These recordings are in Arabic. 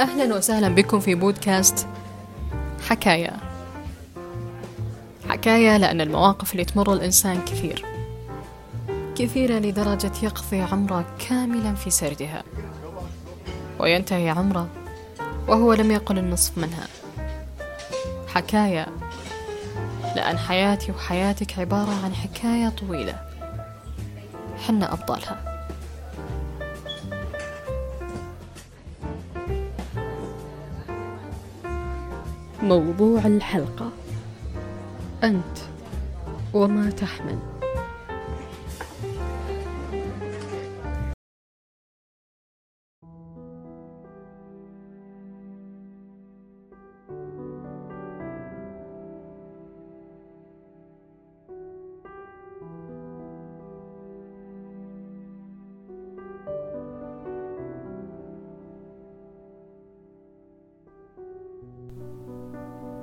أهلا وسهلا بكم في بودكاست حكاية حكاية لأن المواقف اللي تمر الإنسان كثير. كثيرة لدرجة يقضي عمره كاملا في سردها. وينتهي عمره وهو لم يقل النصف منها. حكاية لأن حياتي وحياتك عبارة عن حكاية طويلة. حنا أبطالها موضوع الحلقة. أنت وما تحمل.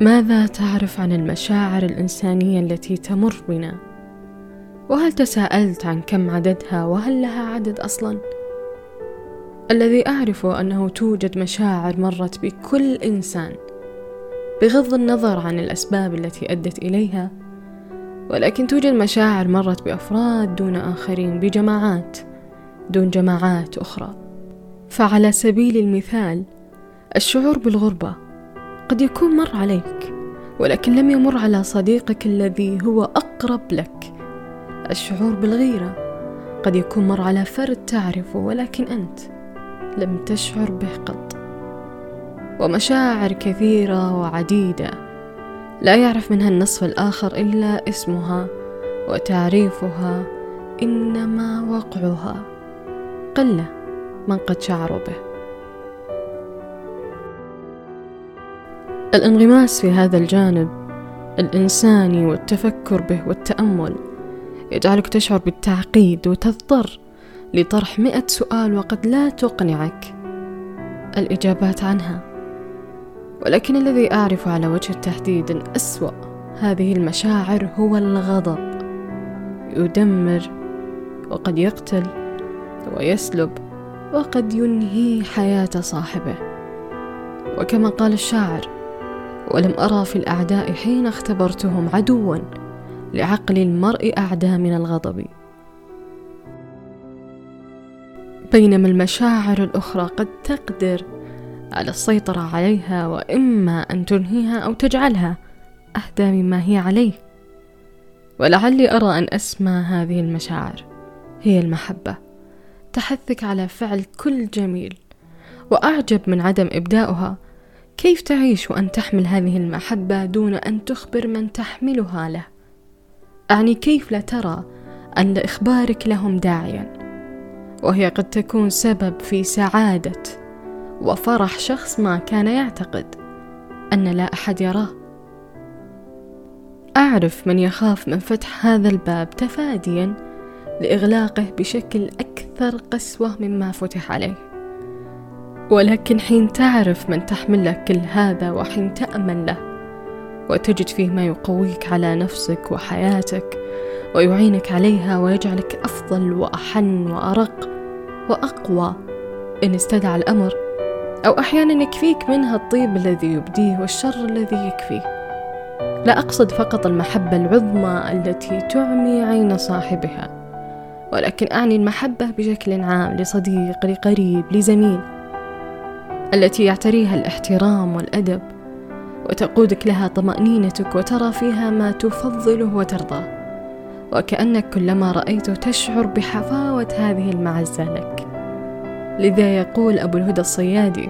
ماذا تعرف عن المشاعر الإنسانية التي تمر بنا؟ وهل تساءلت عن كم عددها وهل لها عدد أصلا؟ الذي أعرفه أنه توجد مشاعر مرت بكل إنسان بغض النظر عن الأسباب التي أدت إليها ولكن توجد مشاعر مرت بأفراد دون آخرين بجماعات دون جماعات أخرى فعلى سبيل المثال الشعور بالغربة قد يكون مر عليك ولكن لم يمر على صديقك الذي هو أقرب لك. الشعور بالغيرة قد يكون مر على فرد تعرفه ولكن أنت لم تشعر به قط. ومشاعر كثيرة وعديدة لا يعرف منها النصف الآخر إلا اسمها وتعريفها إنما وقعها. قلة من قد شعروا به. الانغماس في هذا الجانب الإنساني والتفكر به والتأمل يجعلك تشعر بالتعقيد وتضطر لطرح مئة سؤال وقد لا تقنعك الإجابات عنها. ولكن الذي أعرف على وجه التحديد أن أسوأ هذه المشاعر هو الغضب. يدمر وقد يقتل ويسلب وقد ينهي حياة صاحبه. وكما قال الشاعر ولم أرى في الأعداء حين اختبرتهم عدوا لعقل المرء أعدى من الغضب. بينما المشاعر الأخرى قد تقدر على السيطرة عليها وإما أن تنهيها أو تجعلها أهدى مما هي عليه. ولعلي أرى أن أسمى هذه المشاعر هي المحبة تحثك على فعل كل جميل وأعجب من عدم إبداؤها كيف تعيش وأن تحمل هذه المحبة دون أن تخبر من تحملها له؟ أعني كيف لا ترى أن لإخبارك لهم داعيا؟ وهي قد تكون سبب في سعادة وفرح شخص ما كان يعتقد أن لا أحد يراه. أعرف من يخاف من فتح هذا الباب تفاديا لإغلاقه بشكل أكثر قسوة مما فتح عليه. ولكن حين تعرف من تحمل لك كل هذا وحين تأمن له وتجد فيه ما يقويك على نفسك وحياتك ويعينك عليها ويجعلك أفضل وأحن وأرق وأقوى. إن استدعى الأمر أو أحيانا يكفيك منها الطيب الذي يبديه والشر الذي يكفيه. لا أقصد فقط المحبة العظمى التي تعمي عين صاحبها ولكن أعني المحبة بشكل عام لصديق لقريب لزميل. التي يعتريها الاحترام والأدب وتقودك لها طمأنينتك وترى فيها ما تفضله وترضاه. وكأنك كلما رأيته تشعر بحفاوة هذه المعزة لك. لذا يقول أبو الهدى الصيادي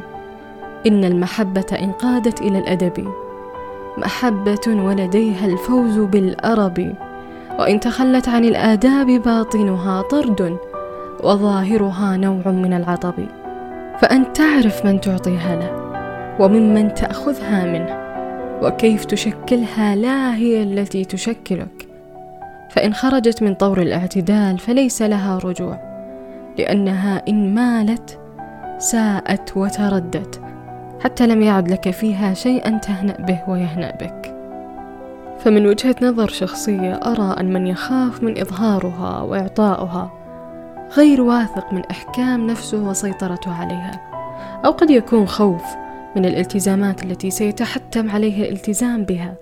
إن المحبة إن قادت إلى الأدب محبة ولديها الفوز بالأرب. وإن تخلت عن الآداب باطنها طرد وظاهرها نوع من العطب. فأنت تعرف من تعطيها له وممن تأخذها منه وكيف تشكلها لا هي التي تشكلك. فإن خرجت من طور الاعتدال فليس لها رجوع لأنها إن مالت ساءت وتردت حتى لم يعد لك فيها شيئا تهنأ به ويهنأ بك. فمن وجهة نظر شخصية أرى أن من يخاف من إظهارها وإعطاؤها غير واثق من إحكام نفسه وسيطرته عليها أو قد يكون خوف من الالتزامات التي سيتحتم عليه الالتزام بها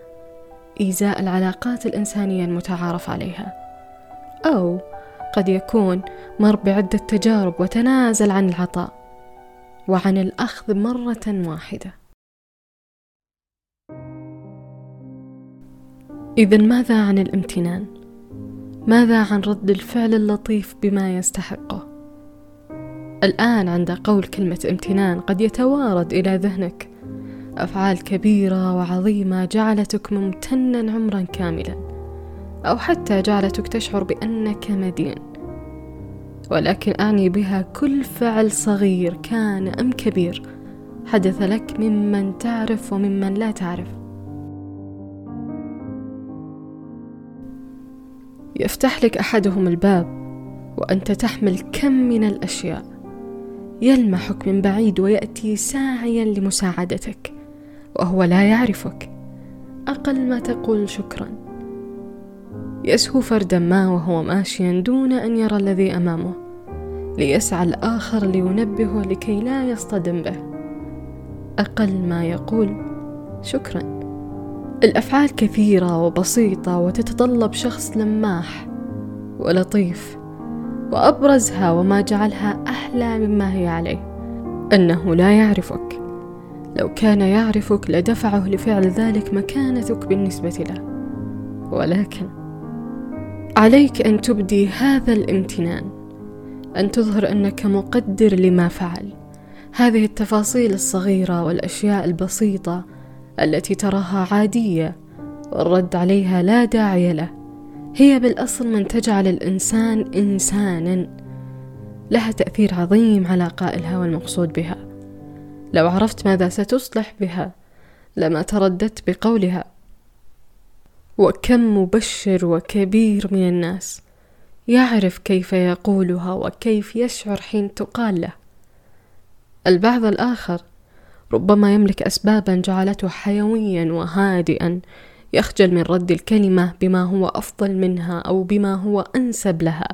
إيذاء العلاقات الإنسانية المتعارف عليها أو قد يكون مر بعدة تجارب وتنازل عن العطاء وعن الأخذ مرة واحدة إذا ماذا عن الامتنان؟ ماذا عن رد الفعل اللطيف بما يستحقه؟ الآن عند قول كلمة امتنان قد يتوارد إلى ذهنك. أفعال كبيرة وعظيمة جعلتك ممتنا عمرا كاملا أو حتى جعلتك تشعر بأنك مدين. ولكن أعني بها كل فعل صغير كان أم كبير حدث لك ممن تعرف وممن لا تعرف. يفتح لك أحدهم الباب وأنت تحمل كم من الأشياء. يلمحك من بعيد ويأتي ساعيا لمساعدتك وهو لا يعرفك. أقل ما تقول شكرا. يسهو فردا ما وهو ماشيا دون أن يرى الذي أمامه ليسعى الآخر لينبهه لكي لا يصطدم به. أقل ما يقول شكرا. الأفعال كثيرة وبسيطة وتتطلب شخص لماح ولطيف وأبرزها وما جعلها أحلى مما هي عليه. أنه لا يعرفك. لو كان يعرفك لدفعه لفعل ذلك مكانتك بالنسبة له. ولكن عليك أن تبدي هذا الامتنان أن تظهر أنك مقدر لما فعل. هذه التفاصيل الصغيرة والأشياء البسيطة التي تراها عادية والرد عليها لا داعي له. هي بالأصل من تجعل الإنسان إنسانا لها تأثير عظيم على قائلها والمقصود بها. لو عرفت ماذا ستصلح بها لما ترددت بقولها. وكم مبشر وكبير من الناس يعرف كيف يقولها وكيف يشعر حين تقال له. البعض الآخر ربما يملك أسبابا جعلته حيويا وهادئا يخجل من رد الكلمة بما هو أفضل منها أو بما هو أنسب لها.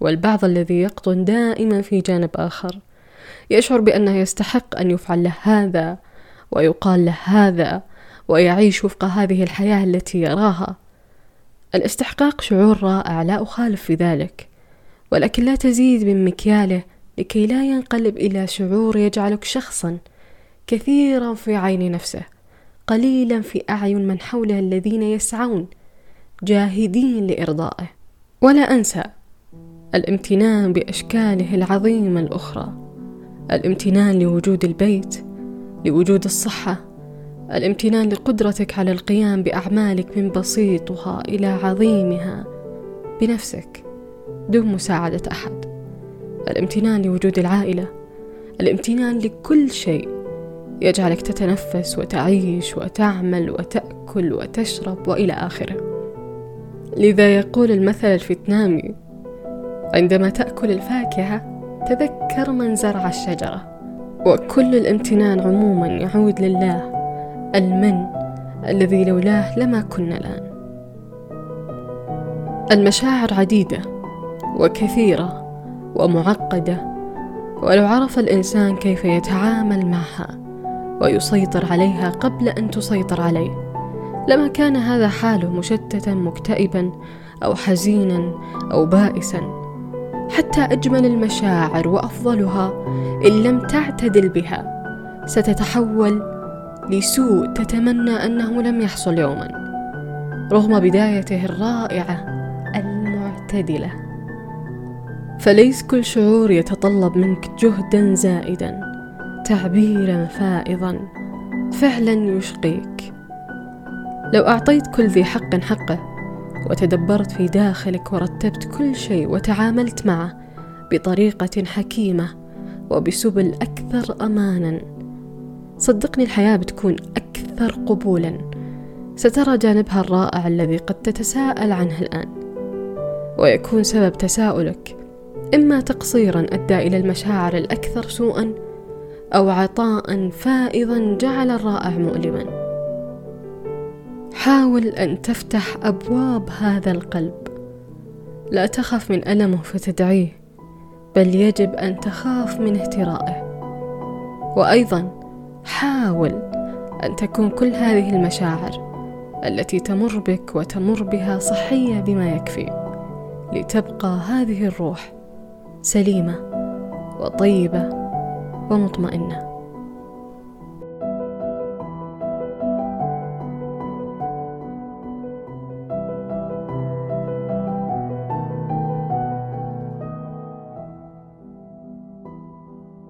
والبعض الذي يقطن دائما في جانب آخر يشعر بأنه يستحق أن يفعل له هذا ويقال له هذا ويعيش وفق هذه الحياة التي يراها. الاستحقاق شعور رائع لا أخالف في ذلك ولكن لا تزيد من مكياله لكي لا ينقلب إلى شعور يجعلك شخصا كثيرا في عين نفسه قليلا في أعين من حوله الذين يسعون جاهدين لإرضائه. ولا أنسى الامتنان بأشكاله العظيمة الأخرى الامتنان لوجود البيت لوجود الصحة الامتنان لقدرتك على القيام بأعمالك من بسيطها إلى عظيمها بنفسك دون مساعدة أحد. الامتنان لوجود العائلة الامتنان لكل شيء. يجعلك تتنفس وتعيش وتعمل وتأكل وتشرب وإلى آخره. لذا يقول المثل الفيتنامي عندما تأكل الفاكهة تذكر من زرع الشجرة وكل الامتنان عموما يعود لله المن الذي لولاه لما كنا الآن. المشاعر عديدة وكثيرة ومعقدة ولو عرف الإنسان كيف يتعامل معها ويسيطر عليها قبل أن تسيطر عليه. لما كان هذا حاله مشتتا مكتئبا أو حزينا أو بائسا حتى أجمل المشاعر وأفضلها إن لم تعتدل بها. ستتحول لسوء تتمنى أنه لم يحصل يوما. رغم بدايته الرائعة المعتدلة. فليس كل شعور يتطلب منك جهدا زائدا. تعبيرا فائضا. فعلا يشقيك. لو أعطيت كل ذي حق حقه وتدبرت في داخلك ورتبت كل شيء وتعاملت معه بطريقة حكيمة وبسبل أكثر أمانا. صدقني الحياة بتكون أكثر قبولا. سترى جانبها الرائع الذي قد تتساءل عنه الآن. ويكون سبب تساؤلك إما تقصيرا أدى إلى المشاعر الأكثر سوءا أو عطاء فائضا جعل الرائع مؤلما. حاول أن تفتح أبواب هذا القلب. لا تخف من ألمه فتدعيه بل يجب أن تخاف من اهترائه. وأيضا حاول أن تكون كل هذه المشاعر التي تمر بك وتمر بها صحية بما يكفي لتبقى هذه الروح سليمة وطيبة. ومطمئنه